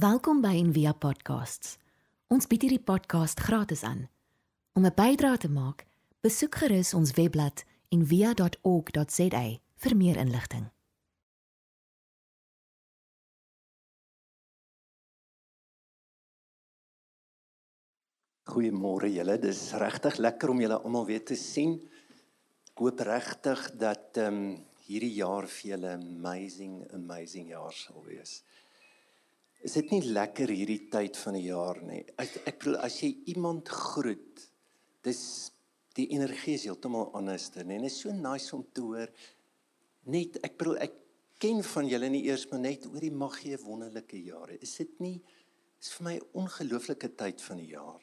Welkom by Envia Podcasts. Ons bied hierdie podcast gratis aan. Om 'n bydrae te maak, besoek gerus ons webblad en via.org.za vir meer inligting. Goeiemôre julle. Dis regtig lekker om julle almal weer te sien. Ek hoop regtig dat ehm um, hierdie jaar vir julle amazing amazing jaar sal wees. Is dit nie lekker hierdie tyd van die jaar nie? Ek ek bedoel as jy iemand groet, dis die energie is heeltemal anders dan en dit is so nice om te hoor net ek bedoel ek ken van julle nie eers maar net oor die magie wonderlike jare. Is dit nie is vir my ongelooflike tyd van die jaar.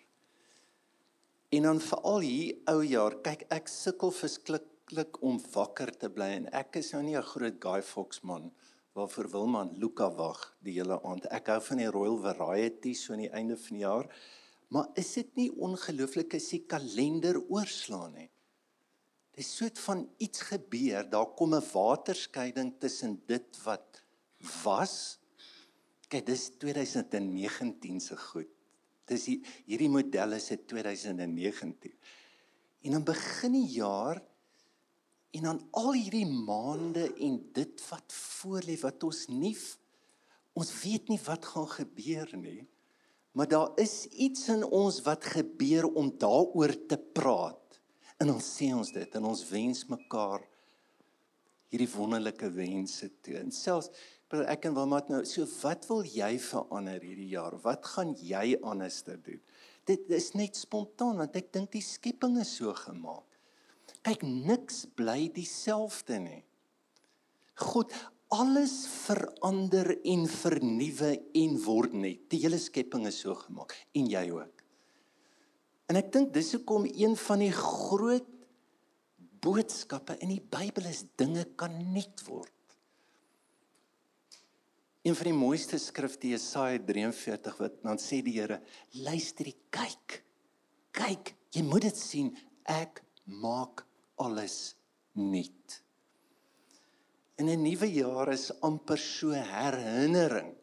En dan veral hier ou jaar, kyk ek sukkel verskriklik om wakker te bly en ek is nou nie 'n groot Guy Fawkes man waarvoor Wilman Luka wag die hele aand. Ek hou van die Royal Variety so aan die einde van die jaar. Maar is dit nie ongelooflik as die kalender oorslaan nie? Dis soet van iets gebeur, daar kom 'n waterskeiding tussen dit wat was. Kyk, dis 2019 se goed. Dis die, hierdie model is uit 2019. En dan begin die jaar en dan al hierdie maande en dit wat voor lê wat ons nie ons weet nie wat gaan gebeur nie. Maar daar is iets in ons wat gebeur om daaroor te praat. En ons sê ons dit en ons wens mekaar hierdie wonderlike wense toe. En selfs ek en Wilma nou so wat wil jy verander hierdie jaar? Wat gaan jy anderster doen? Dit is net spontaan want ek dink die skepping is so gemaak. Kyk, niks bly dieselfde nie. God, alles verander en vernuwe en word net. Die hele skepping is so gemaak en jy ook. En ek dink dis hoekom een van die groot boodskappe in die Bybel is dinge kan nuut word. Een van die mooiste skrifte Jesaja 43 wat dan sê die Here, luister, kyk. Kyk, jy moet dit sien, ek maak alles nuut. In 'n nuwe jaar is amper so herinnering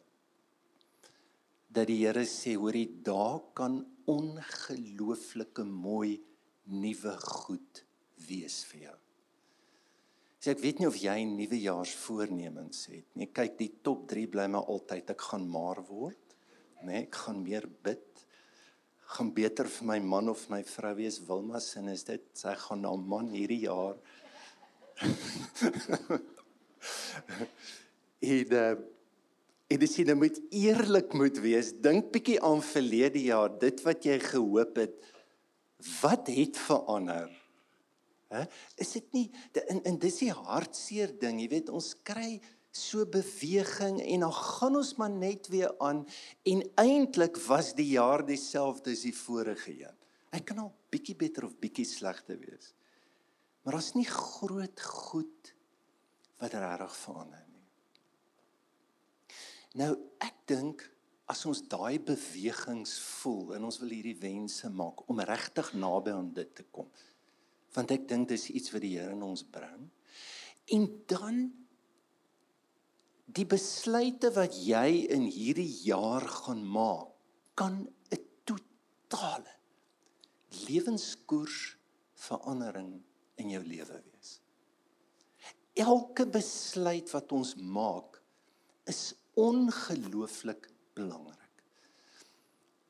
dat die Here sê hoor jy daar kan ongelooflike mooi nuwe goed wees vir jou. So ek weet nie of jy nuwejaarsvoornemens het nie. Kyk, die top 3 bly maar altyd ek gaan maar word, nê? Nee, ek gaan meer bid. Gaan beter vir my man of my vrou wees, Wilma se en is dit sy gaan na man hierdie jaar. en uh En dis jy moet eerlik moet wees. Dink bietjie aan verlede jaar, dit wat jy gehoop het. Wat het verander? Hè? Is dit nie in in dis die hartseer ding, jy weet, ons kry so beweging en dan gaan ons maar net weer aan en eintlik was die jaar dieselfde as die vorige een. Hy kan al bietjie beter of bietjie slegter wees. Maar daar's nie groot goed wat regtig verander nie. Nou ek dink as ons daai bewegings voel en ons wil hierdie wense maak om regtig naby aan dit te kom want ek dink dis iets wat die Here in ons bring. En dan die besluite wat jy in hierdie jaar gaan maak, kan 'n totale lewenskoers verandering in jou lewe wees. Elke besluit wat ons maak is ongelooflik belangrik.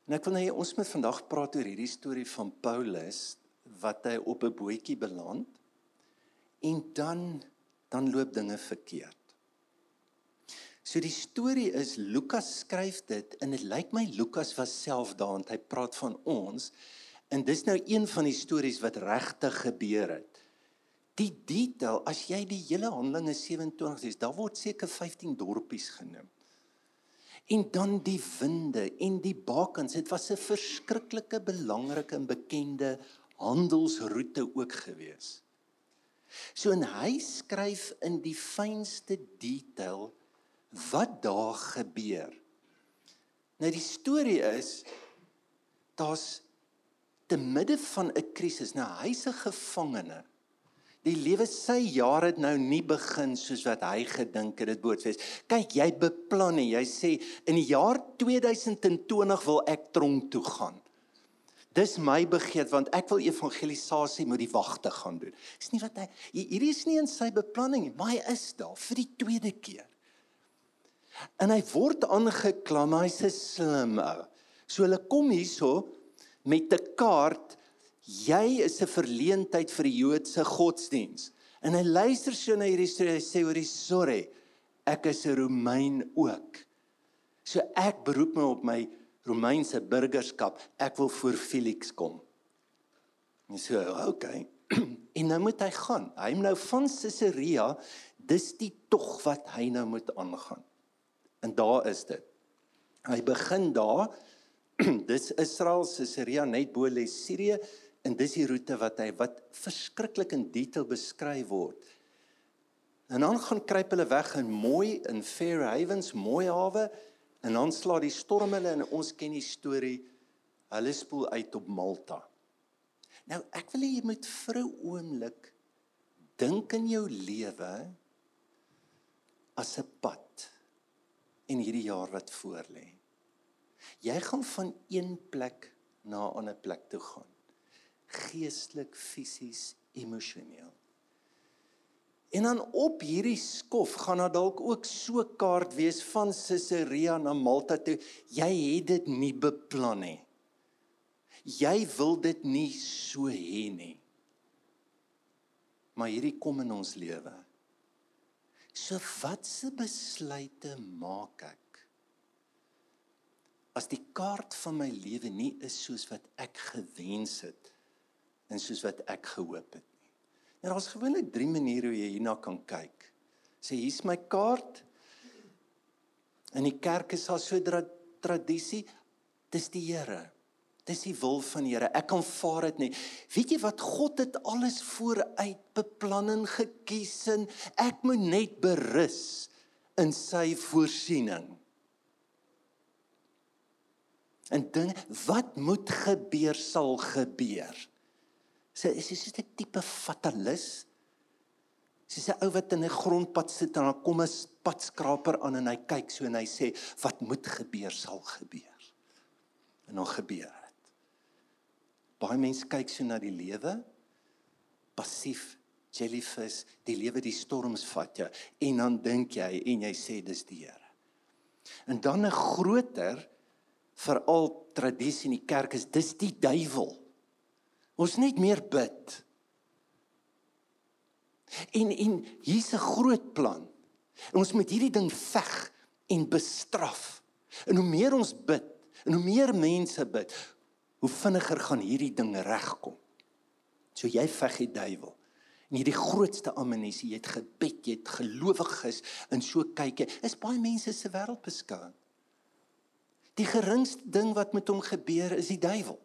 En ek wil nou ons moet vandag praat oor hierdie storie van Paulus wat hy op 'n bootjie beland en dan dan loop dinge verkeerd. So die storie is Lukas skryf dit en dit lyk my Lukas was self daar want hy praat van ons en dis nou een van die stories wat regtig gebeur het. Die detail as jy die hele Handelinge 27 lees, daar word seker 15 dorpies genoem. En dan die winde en die bakens, dit was 'n verskriklike belangrike en bekende handelsroete ook gewees. So en hy skryf in die fynste detail wat daar gebeur. Nou die storie is daar's te midde van 'n krisis. Nou hy's 'n gevangene. Die lewe sy jare het nou nie begin soos wat hy gedink het dit moet wees. Kyk, jy beplan en jy sê in die jaar 2020 wil ek tronk toe gaan. Dis my begeerte want ek wil evangelisasie met die wagte gaan doen. Dis nie wat hy hierdie is nie in sy beplanning nie, maar hy is daar vir die tweede keer. En hy word aangekla, hy's 'n slim ou. So hulle kom hierso met 'n kaart jy is 'n verleentheid vir die Joodse godsdiens. En hy luister so na hierdie storie, hy sê oor die sorry, ek is 'n Romein ook. So ek beroep my op my Romeinse burgerskap. Ek wil voor Felix kom. En so, okay. en nou moet hy gaan. Hy moet nou van Caesarea, dis die tog wat hy nou moet aangaan. En daar is dit. Hy begin daar. dis Israel Caesarea net bo lê Sirië En dis die roete wat hy wat verskriklik in detail beskryf word. En dan gaan kruip hulle weg in mooi in Fair Havens, mooi hawe en dan slaat die storm hulle en ons ken die storie. Hulle spoel uit op Malta. Nou ek wil hê jy moet vir 'n oomblik dink in jou lewe as 'n pad in hierdie jaar wat voorlê. Jy gaan van een plek na 'n ander plek toe gaan geestelik, fisies, emosioneel. En dan op hierdie skof gaan daar dalk ook so kaart wees van Caesarea na Malta toe. Jy het dit nie beplan nie. Jy wil dit nie so hê nie. Maar hierdie kom in ons lewe. So watse besluite maak ek? As die kaart van my lewe nie is soos wat ek gewens het en soos wat ek gehoop het nie. Nou daar's gewoonlik drie maniere hoe jy hierna kan kyk. Sê hier's my kaart. In die kerk is daar so 'n tradisie, dis die Here. Dis die wil van die Here. Ek aanvaar dit nie. Weet jy wat God het alles vooruit beplan en gekies en ek moet net berus in sy voorsiening. En ding wat moet gebeur sal gebeur. Sy is sy 'n tipe fatalis. Sy's 'n ou wat in 'n grondpad sit en dan kom 'n padskraper aan en hy kyk so en hy sê wat moet gebeur sal gebeur. En dan gebeur dit. Baie mense kyk so na die lewe passief jellyfish, die lewe die storms vat jou en dan dink jy en jy sê dis die Here. En dan 'n groter veral tradisie in die kerk is dis die duiwel. Ons net meer bid. En en hier's 'n groot plan. En ons moet hierdie ding veg en bestraf. En hoe meer ons bid, en hoe meer mense bid, hoe vinniger gaan hierdie ding regkom. So jy veg die duiwel. En hierdie grootste amnestie, jy het gebed, jy het gelowiges in so kyk jy, is baie mense se wêreld beskouing. Die geringste ding wat met hom gebeur is die duiwel.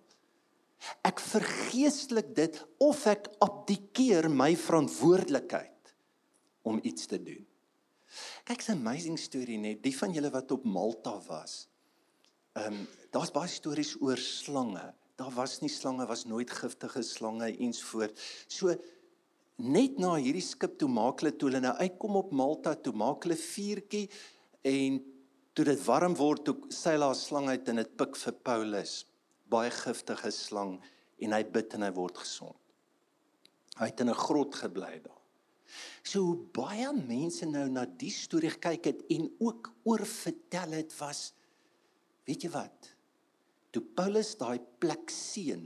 Ek vergeestelik dit of ek abdikeer my verantwoordelikheid om iets te doen. Kyk, 'n amazing storie net, die van julle wat op Malta was. Ehm um, daar's baie stories oor slange. Daar was nie slange, was nooit giftige slange ensvoort. So net na hierdie skip toe maak hulle toe hulle nou uitkom op Malta toe maak hulle vuurtjie en toe dit warm word toe seil daar slang uit en dit pik vir Paulus baie giftige slang en hy bid en hy word gesond. Hy het in 'n grot gebly daar. So baie mense nou na die storie gekyk het en ook oor vertel het was weet jy wat? Toe Paulus daai plek seën,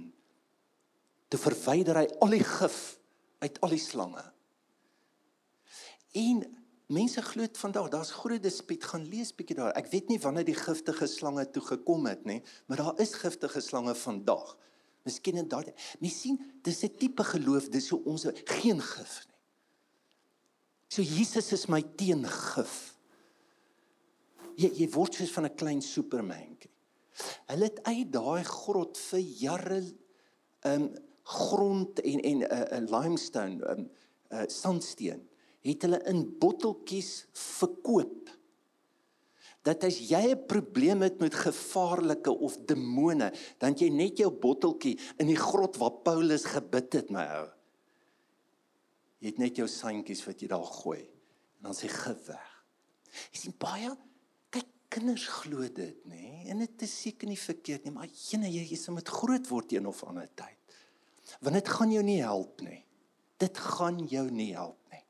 te verwyder hy al die gif uit al die slange. En mense glo dit vandag, daar's groot dispuut, gaan lees bietjie daar. Ek weet nie wanneer die giftige slange toe gekom het nie, maar daar is giftige slange vandag. Miskien en daardie. Mens sien, dis 'n tipe geloof, dis so ons geen gif nie. So Jesus is my teengif. Jy jy word soos van 'n klein supermantjie. Hulle het uit daai grot vir jare um grond en en 'n uh, uh, limestone um uh, sandsteen het hulle in botteltjies verkoop. Dat as jy 'n probleem het met gevaarlike of demone, dan jy net jou botteltjie in die grot waar Paulus gebid het, my ou. Jy het net jou sandjies wat jy daar gooi en dan sê gif weg. Jy sien baie kinders glo dit, nê? Nee? En dit is seker nie verkeerd nie, maar jene jy jy moet groot word een of ander tyd. Want dit gaan jou nie help nie. Dit gaan jou nie help nie.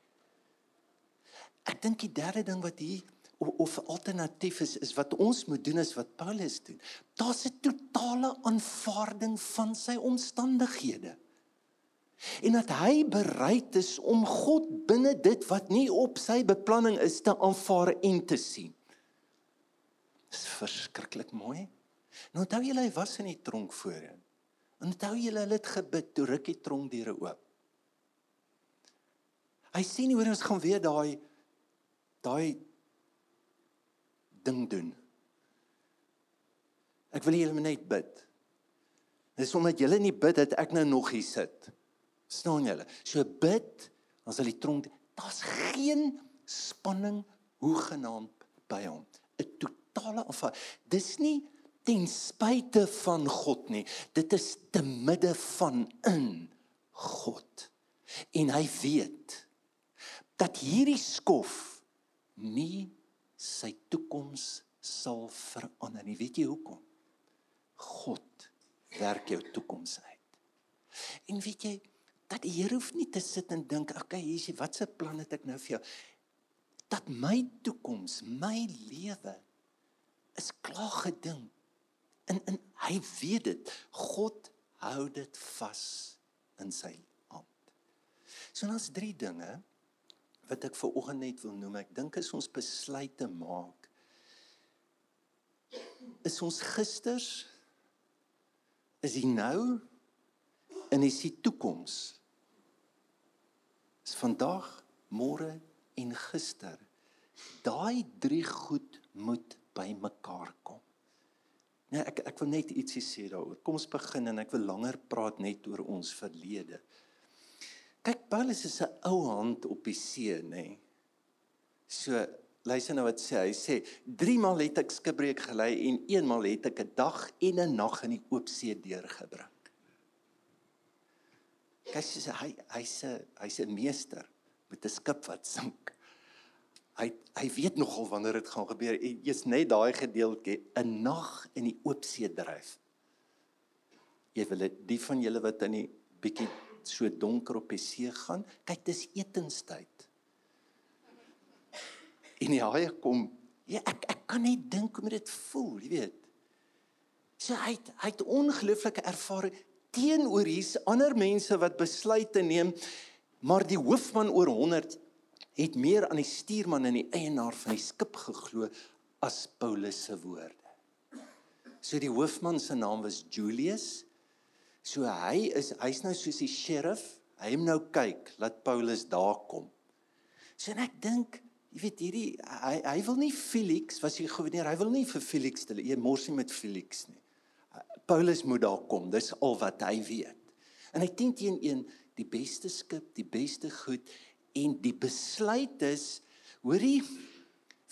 Ek dink die derde ding wat hier of, of alternatief is is wat ons moet doen is wat Paulus doen. Daar's 'n totale aanvaarding van sy omstandighede en dat hy bereid is om God binne dit wat nie op sy beplanning is te aanvaar en te sien. Dis verskriklik mooi. Nou onthou julle hy was in die tronk voorheen. Onthou julle hulle het gebid toe ruk die tronkdeure oop. Hy sien hoe ons gaan weer daai daai ding doen. Ek wil julle net bid. Dis omdat julle nie bid dat ek nou nog hier sit. Staan julle? So bid, dan sal die tronk daar's geen spanning hoegenaamd by hom. 'n Totale of dis nie ten spyte van God nie. Dit is te midde van in God. En hy weet dat hierdie skof nie sy toekoms sal verander nie. Weet jy hoekom? God werk jou toekoms uit. En weet jy, dat die Here hoef nie te sit en dink, "Oké, okay, hier's wat se plan het ek nou vir jou?" Dat my toekoms, my lewe is klaar gedink. En en hy weet dit. God hou dit vas in sy hand. So ons drie dinge wat ek vir oggend net wil noem. Ek dink as ons besluite maak is ons gisters is hy nou en is die toekoms is vandag, môre en gister. Daai drie goed moet bymekaar kom. Nee, ek ek wil net ietsie sê daaroor. Kom ons begin en ek wil langer praat net oor ons verlede. Kyk, Paulus is 'n ou hand op die see, nê. Nee. So, luister nou wat sê hy. Hy sê, "Drie maal het ek skipbreek gelei en een maal het ek 'n dag en 'n nag in die oop see deurgebring." Kyk hy hy's 'n hy's 'n meester met 'n skip wat sink. Hy hy weet nogal wanneer dit gaan gebeur. Jy's net daai gedeeltjie 'n nag in die oop see dryf. Jy wil dit die van julle wat in die bietjie so donker op die see gaan, kyk dis etenstyd. En die haie kom. Ja, ek ek kan net dink hoe dit voel, jy weet. So hy het, hy het ongelooflike ervaring teenoor hier's ander mense wat besluite neem, maar die hoofman oor 100 het meer aan die stuurman en die eienaar van die skip geglo as Paulus se woorde. So die hoofman se naam was Julius. So hy is hy's nou soos die sheriff. Hy hom nou kyk laat Paulus daar kom. So en ek dink, jy weet hierdie hy hy wil nie Felix was hy gouverneur, hy wil nie vir Felix stel. Jy mors nie met Felix nie. Paulus moet daar kom. Dis al wat hy weet. En hy teen teen een die beste skip, die beste goed en die besluit is, hoorie,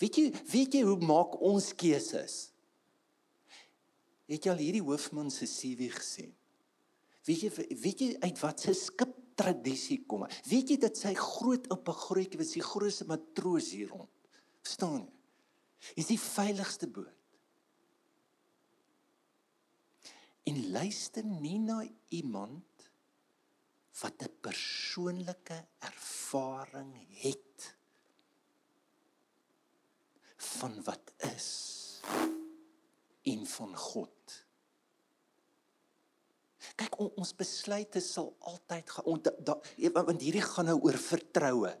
weet jy, weet jy hoe maak ons keuses? Het jy al hierdie hoofman se CV gesien? Weet jy weet jy uit wat se skip tradisie kom? Weet jy dat sy groot op 'n grootjie was die grootste matroos hier rond? Verstaan jy? Is die veiligste boot. en luister nie na iemand wat 'n persoonlike ervaring het van wat is en van God. Kyk ons besluite sal altyd gaan want hierdie gaan nou oor vertroue.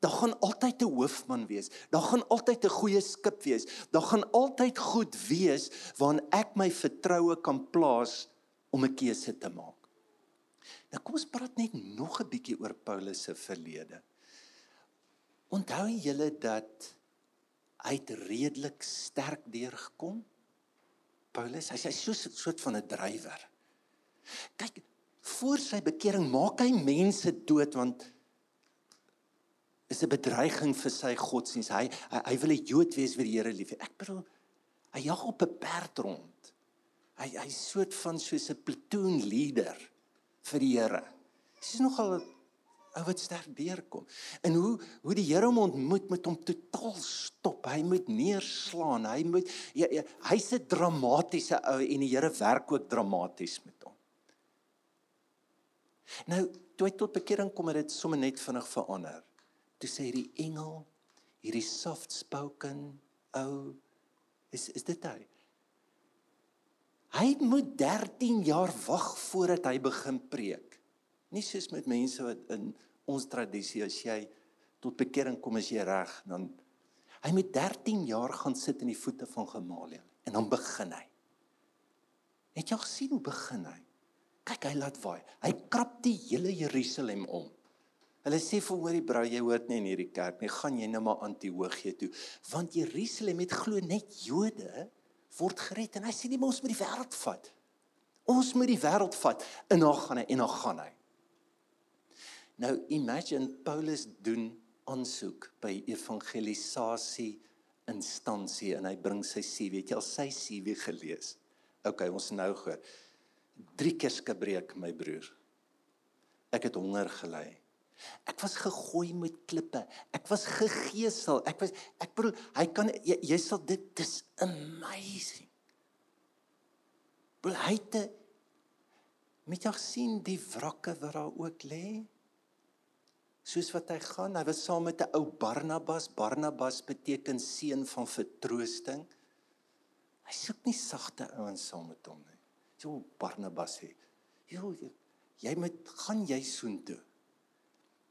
Daar gaan altyd 'n hoofman wees. Daar gaan altyd 'n goeie skip wees. Daar gaan altyd goed wees waarin ek my vertroue kan plaas om 'n keuse te maak. Nou kom ons praat net nog 'n bietjie oor Paulus se verlede. Onthou julle dat hy redelik sterk deurgekom? Paulus, hy's hy so 'n soort van 'n drywer. Kyk, voor sy bekering maak hy mense dood want is 'n bedreiging vir sy godsdienst. Hy, hy hy wil 'n Jood wees vir die Here lief. Ek bedoel hy jag op 'n perd rond. Hy hy soort van soos 'n platoon leader vir die Here. Dis nogal ou wat sterk deurkom. En hoe hoe die Here hom ontmoet met hom totaal stop. Hy moet neerslaan. Hy moet ja, ja, hy's 'n dramatiese ou en die Here werk ook dramaties met hom. Nou, toe hy tot bekering kom het dit sommer net vinnig verander. Toe sê die engel hierdie soft spoken ou is is dit hy? Hy moet 13 jaar wag voordat hy begin preek. Nie soos met mense wat in ons tradisie as jy tot bekering kom as jy reg, dan hy moet 13 jaar gaan sit in die voete van Gamaliel en dan begin hy. Het jy gesien hoe begin hy? Kyk, hy laat vaai. Hy krap die hele Jerusalem om. Hulle sê vir hoorie brou, jy hoort nie in hierdie kerk nie, gaan jy nou maar Antiochië toe, want Jerusalem het glo net Jode word gered en hy sê nie ons moet die wêreld vat. Ons moet die wêreld vat en dan gaan hy en dan gaan hy. Nou imagine Paulus doen aansoek by evangelisasie instansie en hy bring sy CV. Het jy al sy CV gelees? OK, ons nou hoor. Drie keer skebreek my broer. Ek het honger gely. Ek was gegooi met klippe. Ek was gegeesel. Ek was ek bedoel hy kan jy, jy sal dit dis amazing. Wil hy te met jou sien die wrakke wat daar ook lê? Soos wat hy gaan, hy was saam met 'n ou Barnabas. Barnabas beteken seun van vertroosting. Hy soek nie sagte ouens saam met hom nie. Jo Barnabas sê, "Jo, jy moet gaan jy soontoe."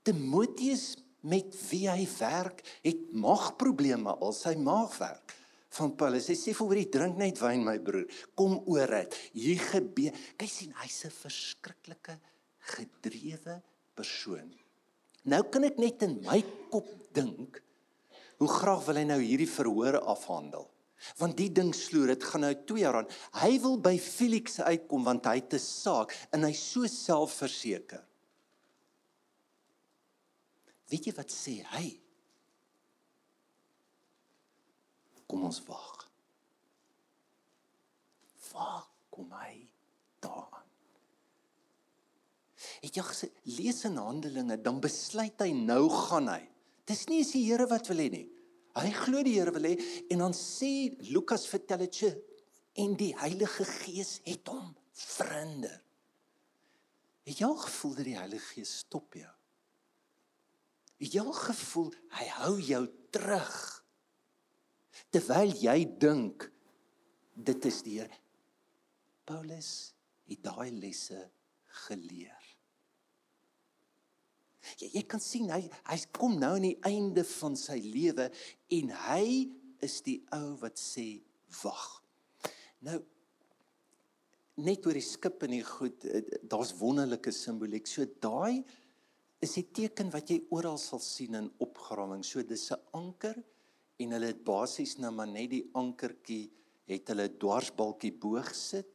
Timoteus met wie hy werk, het maagprobleme al sy maag werk. Van Paulus, hy sê vir hom, "Drink net wyn, my broer. Kom oor dit. Hier gebeur. Kyk sien, hy's 'n verskriklike gedrewe persoon. Nou kan ek net in my kop dink, hoe graag wil hy nou hierdie verhoor afhandel? Want die ding sloer, dit gaan nou 2 jaar aan. Hy wil by Felix uitkom want hy het 'n saak en hy's so selfverseker. Weet jy wat sê hy? Kom ons wag. Waar kom hy daaraan? Het jy gesê lees in Handelinge, dan besluit hy nou gaan hy. Dis nie eens die Here wat wil hê nie. Hy glo die Here wil hê en dan sê Lukas vertel dit so en die Heilige Gees het hom verander. Het jy al gevoel dat die Heilige Gees stop jou? Het al gevoel hy hou jou terug? Terwyl jy dink dit is die Here. Paulus het daai lesse geleer. Jy jy kan sien hy hy kom nou aan die einde van sy lewe en hy is die ou wat sê wag. Nou net oor die skip en die goed eh, daar's wonderlike simboliek. So daai is die teken wat jy oral sal sien in opgrawing. So dis 'n anker en hulle het basies nou maar net die ankertjie het hulle dwarsbalkie bo gesit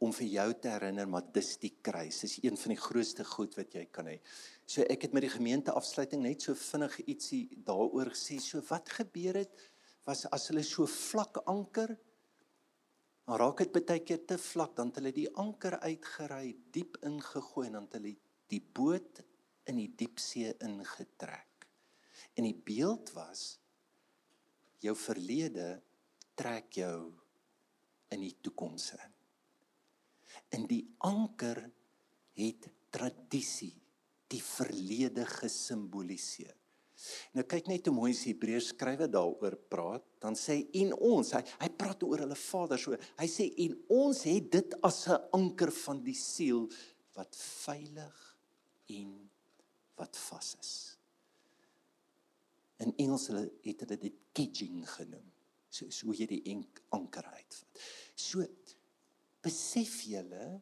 om vir jou te herinner maar dis die kruis. Dis een van die grootste goed wat jy kan hê. So ek het met die gemeente afsluiting net so vinnig ietsie daaroor gesê. So wat gebeur het was as hulle so vlak anker dan raak dit baie keer te vlak dan het hulle die anker uitgery, diep ingegooi en dan het hulle die boot in die diepsee ingetrek. En die beeld was jou verlede trek jou in die toekoms in. In die anker het tradisie die verlede gesimboliseer. Nou kyk net hoe mooi die Hebreërs skrywe daaroor praat, dan sê en ons, hy hy praat oor hulle vader so. Hy sê en ons het dit as 'n anker van die siel wat veilig en wat vas is. In Engels hulle het hulle dit kedging genoem. So so hoe jy die enk anker uitvat. So besef julle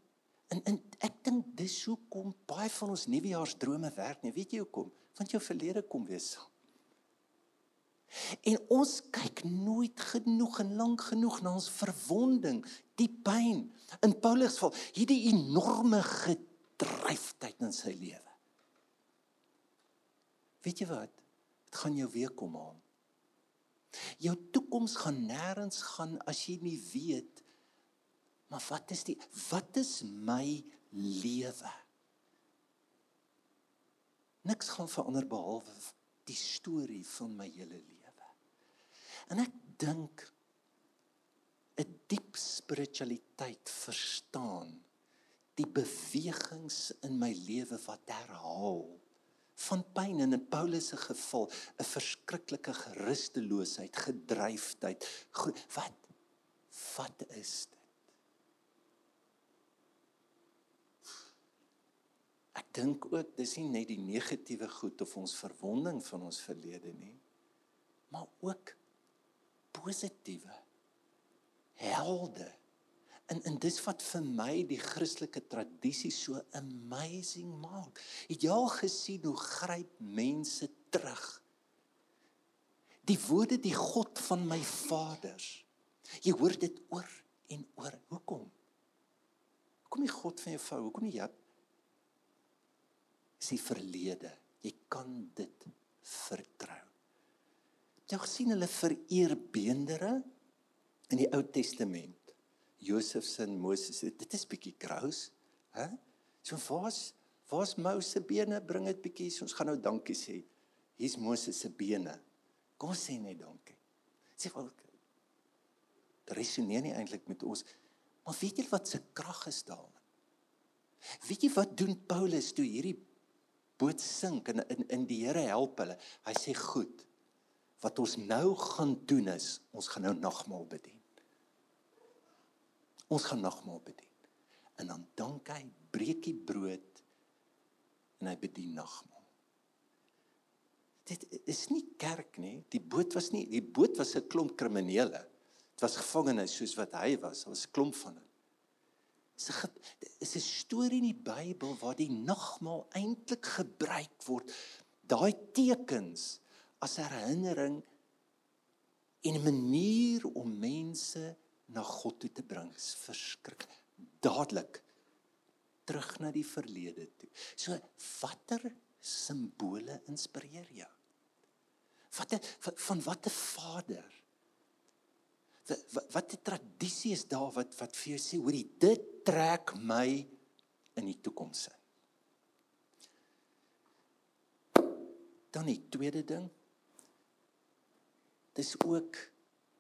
en, en ek dink dis hoekom baie van ons nuwejaarsdrome werk nie. Weet jy hoekom? Want jou verlede kom weer saam. En ons kyk nooit genoeg en lank genoeg na ons verwonding, die pyn. In Paulus val hierdie enorme gedryfdheid in sy lewe. Weet jy wat? Dit gaan jou weer kom aan. Jou toekoms gaan nêrens gaan as jy nie weet maar wat is die wat is my lewe? Niks gaan verander behalwe die storie van my hele lewe. En ek dink 'n diep spiritualiteit verstaan die bewegings in my lewe wat herhaal van pyn en in Paulus se geval 'n verskriklike gerusteloosheid, gedryfdheid. Wat wat is dit? Ek dink ook dis nie net die negatiewe goed of ons verwonding van ons verlede nie, maar ook positiewe helde. En en dis wat vir my die Christelike tradisie so amazing maak. Het jy al gesien hoe gryp mense terug? Die woorde die God van my vaders. Jy hoor dit oor en oor. Hoekom? Hoekom die God van jou vrou? Hoekom nie jy? Dis die verlede. Jy kan dit vertrou. Jy sien hulle vereer beendere in die Ou Testament. Josef se en Moses se, dit is bietjie kraus, hè? So waar's waar's Moses se bene? Bring dit bietjie, so ons gaan nou dankie sê. Hier's Moses se bene. Kom sê net dankie. Sê wel resoneer nie eintlik met ons. Maar weet jy wat se krag is daarin? Weet jy wat doen Paulus toe hierdie boot sink en in in die Here help hulle? Hy sê goed. Wat ons nou gaan doen is, ons gaan nou nagmaal bedien. Ons gaan nagmaal bedien. En dan dank hy, breek hy brood en hy bedien nagmaal. Dit is nie kerk nie. Die boot was nie, die boot was 'n klomp kriminele. Dit was gevangenes soos wat hy was. Daar was 'n klomp van hulle. Dit is 'n storie in die Bybel waar die nagmaal eintlik gebruik word. Daai tekens as herinnering en 'n manier om mense na God toe te bring. Is verskrik. Dadelik terug na die verlede toe. So watter simbole inspireer jou? Watter van watter vader? Wat die tradisie is daar wat wat vir jou sê hoorie dit trek my in die toekoms in. Dan die tweede ding. Dis ook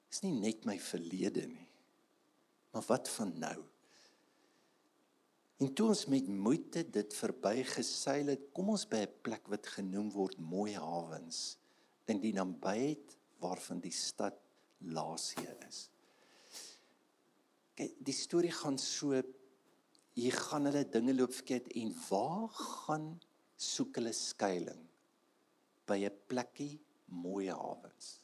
is nie net my verlede nie. Maar wat van nou? En toe ons met moeite dit verbygeseil het, kom ons by 'n plek wat genoem word Mooi Hawens in die nabyheid waarvan die stad Lasie is. Kyk, die storie gaan so hier gaan hulle dinge loop verkeerd en waar gaan soek hulle skuilings by 'n plekkie Mooi Hawens.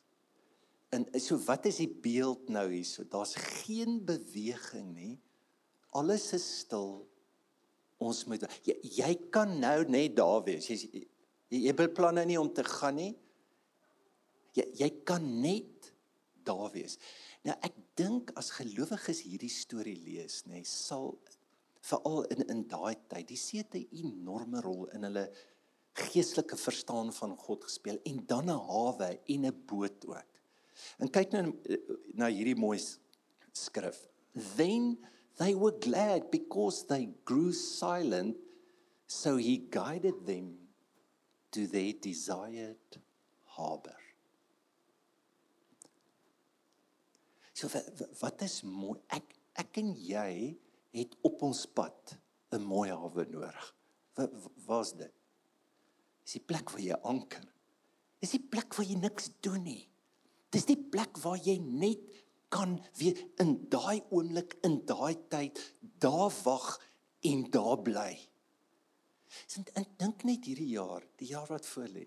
En so wat is die beeld nou hierso? Daar's geen beweging nie. Alles is stil. Ons moet jy, jy kan nou net daar wees. Jy jy het beplanne nie om te gaan nie. Jy jy kan net daar wees. Nou ek dink as gelowiges hierdie storie lees, nê, sal veral in in daai tyd, die see het 'n enorme rol in hulle geestelike verstaan van God gespeel en dan 'n hawe en 'n boot ook. En kyk nou na hierdie mooi skrif. Then they were glad because they grew silent so he guided them to their desired harbor. So wat is mooi ek ek en jy het op ons pad 'n mooi hawe nodig. Wat was dit? Dis die plek waar jy anker. Dis die plek waar jy niks doen nie. Dis die plek waar jy net kan weer in daai oomblik in daai tyd daar wag en daar bly. Sint ek dink net hierdie jaar, die jaar wat voor lê.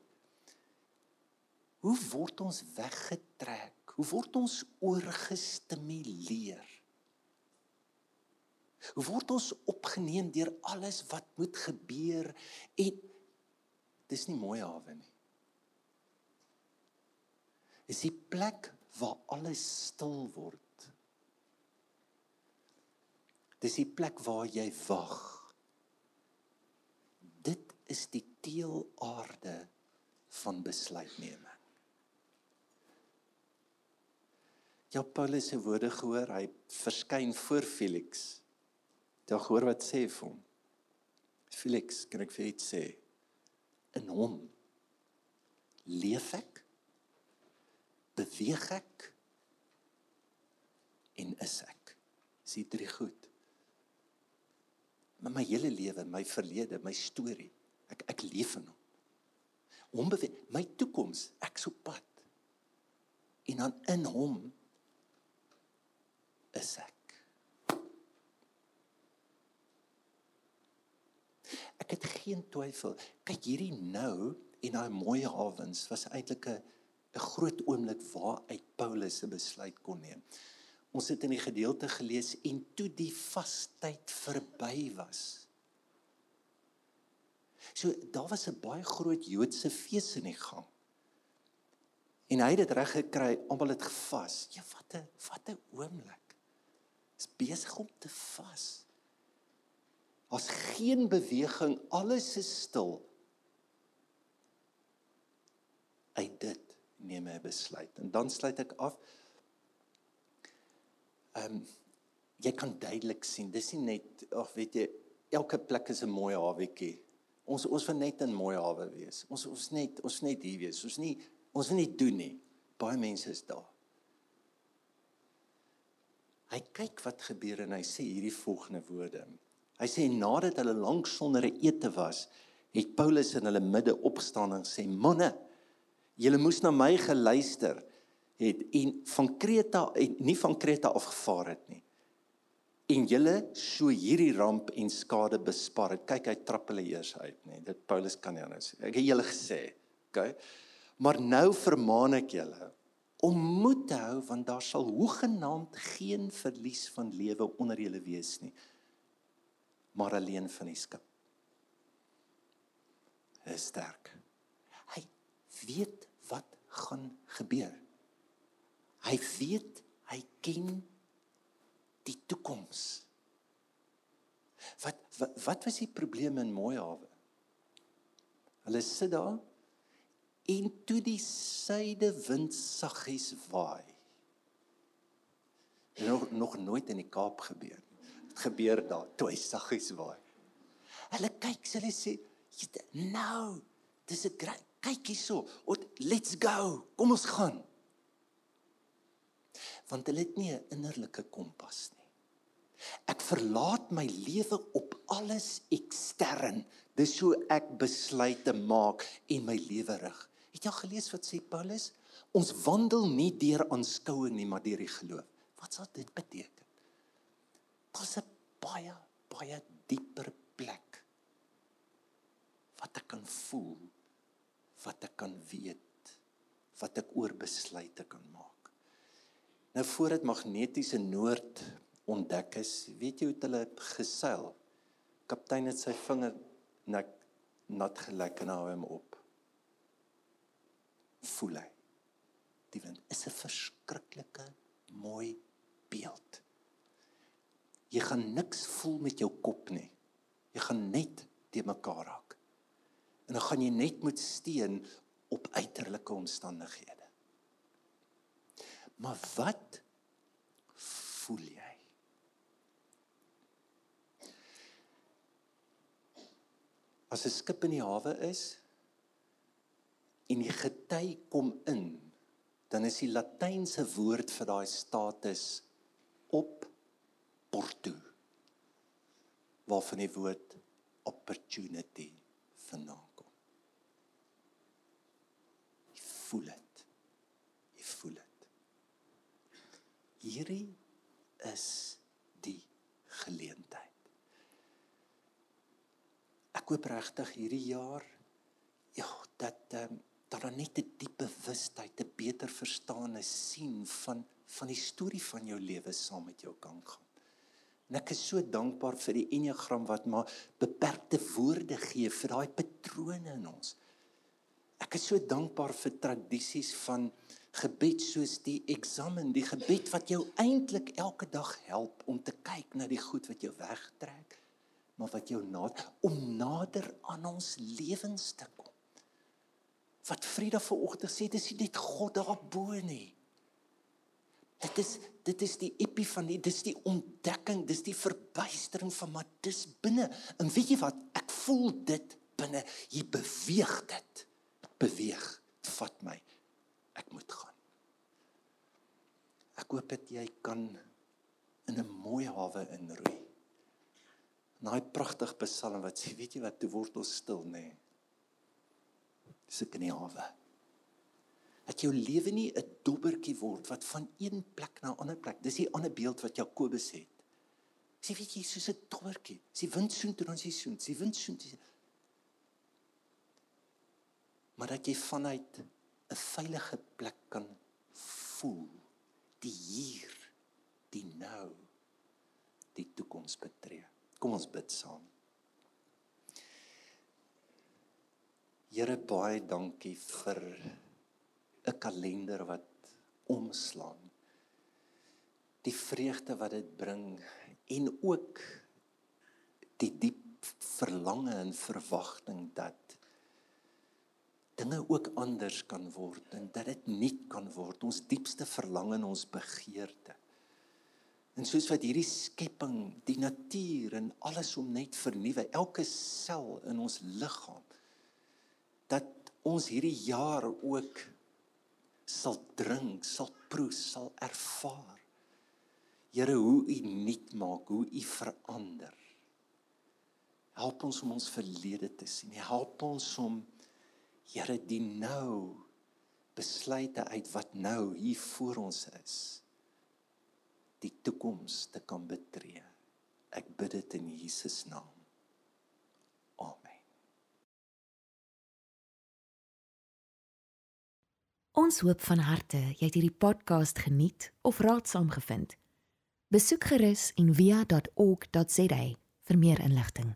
Hoe word ons weggetrek? Hoe word ons oorgestimuleer? Hoe word ons opgeneem deur alles wat moet gebeur en dis nie mooi hawe nie is die plek waar alles stil word. Dis die plek waar jy wag. Dit is die teelaarde van besluitneming. Ja Paulus se woorde gehoor, hy verskyn voor Felix. Jy gehoor wat sê vir hom? Felix, kan ek vir iets sê? in hom leef ek beweeg ek en is ek? Is dit drie goed. Maar my hele lewe my verlede my storie ek ek leef in hom. Onbeweeg my toekoms ek so pad. En dan in hom is ek. Ek het geen twyfel. Kyk hierdie nou en daai mooi hawens was eintlik 'n 'n groot oomblik waaruit Paulus 'n besluit kon neem. Ons het in die gedeelte gelees en toe die vastyd verby was. So daar was 'n baie groot Joodse fees in die gang. En hy het dit reg gekry, almal het gevas. Ja, wat 'n wat 'n oomblik. Is besig om te vas. Daar's geen beweging, alles is stil. Uit dit neem hy 'n besluit. En dan sluit ek af. Ehm um, jy kan duidelik sien, dis nie net of weet jy, elke plek is 'n mooi hawetjie. Ons ons wil net in mooi hawe wees. Ons ons net ons net hier wees. Ons nie ons wil nie doen nie. Baie mense is daar. Hy kyk wat gebeur en hy sê hierdie volgende woorde. Hy sê nadat hulle lank sonder ete was, het Paulus in hulle midde opgestaan en sê: "Manne, julle moes na my geluister het en van Kreta en nie van Kreta afgevaar het nie. En julle so hierdie ramp en skade bespaar het. Kyk, hy trap hulle eers uit, nê. Dit Paulus kan nie anders. Ek het julle gesê, okay? Maar nou vermaan ek julle om moed te hou want daar sal hoegenaamd geen verlies van lewe onder julle wees nie maar alleen van die skip. Hy is sterk. Hy weet wat gaan gebeur. Hy weet, hy ken die toekoms. Wat, wat wat was die probleem in Mooihawe? Hulle sit daar en toe die suide wind saggies waai. Nog nog nooit in die Kaap gebeur gebeur daar toe hy saggies waai. Hulle kyk, hulle sê, "Nou, dis 'n kyk hierso. Let's go. Kom ons gaan." Want hulle het nie 'n innerlike kompas nie. Ek verlaat my lewe op alles ekstern. Dis so ek besluite maak en my lewe rig. Het jy al gelees wat sê Paulus? Ons wandel nie deur aanskouing nie, maar deur die geloof. Wat sal dit beteken? daar's 'n baie baie dieper plek wat ek kan voel wat ek kan weet wat ek oor besluite kan maak. Nou voordat magnetiese noord ontdek is weet jy hoe hulle geseil kaptein het sy vinger net nat gelek en hou hom op. Voel hy. Die wind is 'n verskriklike mooi beeld. Jy gaan niks voel met jou kop nie. Jy gaan net te mekaar raak. En dan gaan jy net moet steun op uiterlike omstandighede. Maar wat voel jy? As 'n skip in die hawe is en die gety kom in, dan is die latynse woord vir daai status op porto waarvan die woord opportunity vandaan kom. Jy voel dit. Jy voel dit. Hierdie is die geleentheid. Ek hoop regtig hierdie jaar ja, dat ehm um, dat daar net 'n diepe bewustheid, 'n beter verstaane sien van van die storie van jou lewe saam met jou kan gaan. En ek is so dankbaar vir die enneagram wat maar beperkte woorde gee vir daai patrone in ons. Ek is so dankbaar vir tradisies van gebed soos die eksamen, die gebed wat jou eintlik elke dag help om te kyk na die goed wat jou wegtrek, maar wat jou nader om nader aan ons lewens te kom. Wat Frieda vanoggend sê, dis nie net God daarbo nie. Dit is dit is die epifanie, dis die ontdekking, dis die verbuistering van maar dis binne. En weet jy wat? Ek voel dit binne, hier beweeg dit. Beweeg, vat my. Ek moet gaan. Ek hoop dat jy kan in 'n mooi hawe inroei. Daai pragtige psalm wat sê, weet jy wat, toe word ons stil, nê? Nee. Dis ek in die hawe. Dat jou lewe nie 'n dobbertjie word wat van een plek na 'n ander plek. Dis die ander beeld wat Jakobus het. Sê weet jy, soos 'n dobbertjie. Sy wind soen dan sy soen, sy wind soen. Sy... Maar dat jy vanuit 'n veilige plek kan voel die hier, die nou, die toekoms betree. Kom ons bid saam. Here baie dankie vir 'n kalender wat omslaan. Die vreugde wat dit bring en ook die diep verlange en verwagting dat dinge ook anders kan word en dat dit nuut kan word ons diepste verlange en ons begeerte. En soos wat hierdie skepping, die natuur en alles om net vernuwe, elke sel in ons liggaam dat ons hierdie jaar ook sal drink, sal proe, sal ervaar. Here, hoe U nuut maak, hoe U verander. Help ons om ons verlede te sien. Help ons om Here die nou besluite uit wat nou hier voor ons is die toekoms te kan betree. Ek bid dit in Jesus naam. Ons hoop van harte jy het hierdie podcast geniet of raadsaam gevind. Besoek gerus en via.ok.za vir meer inligting.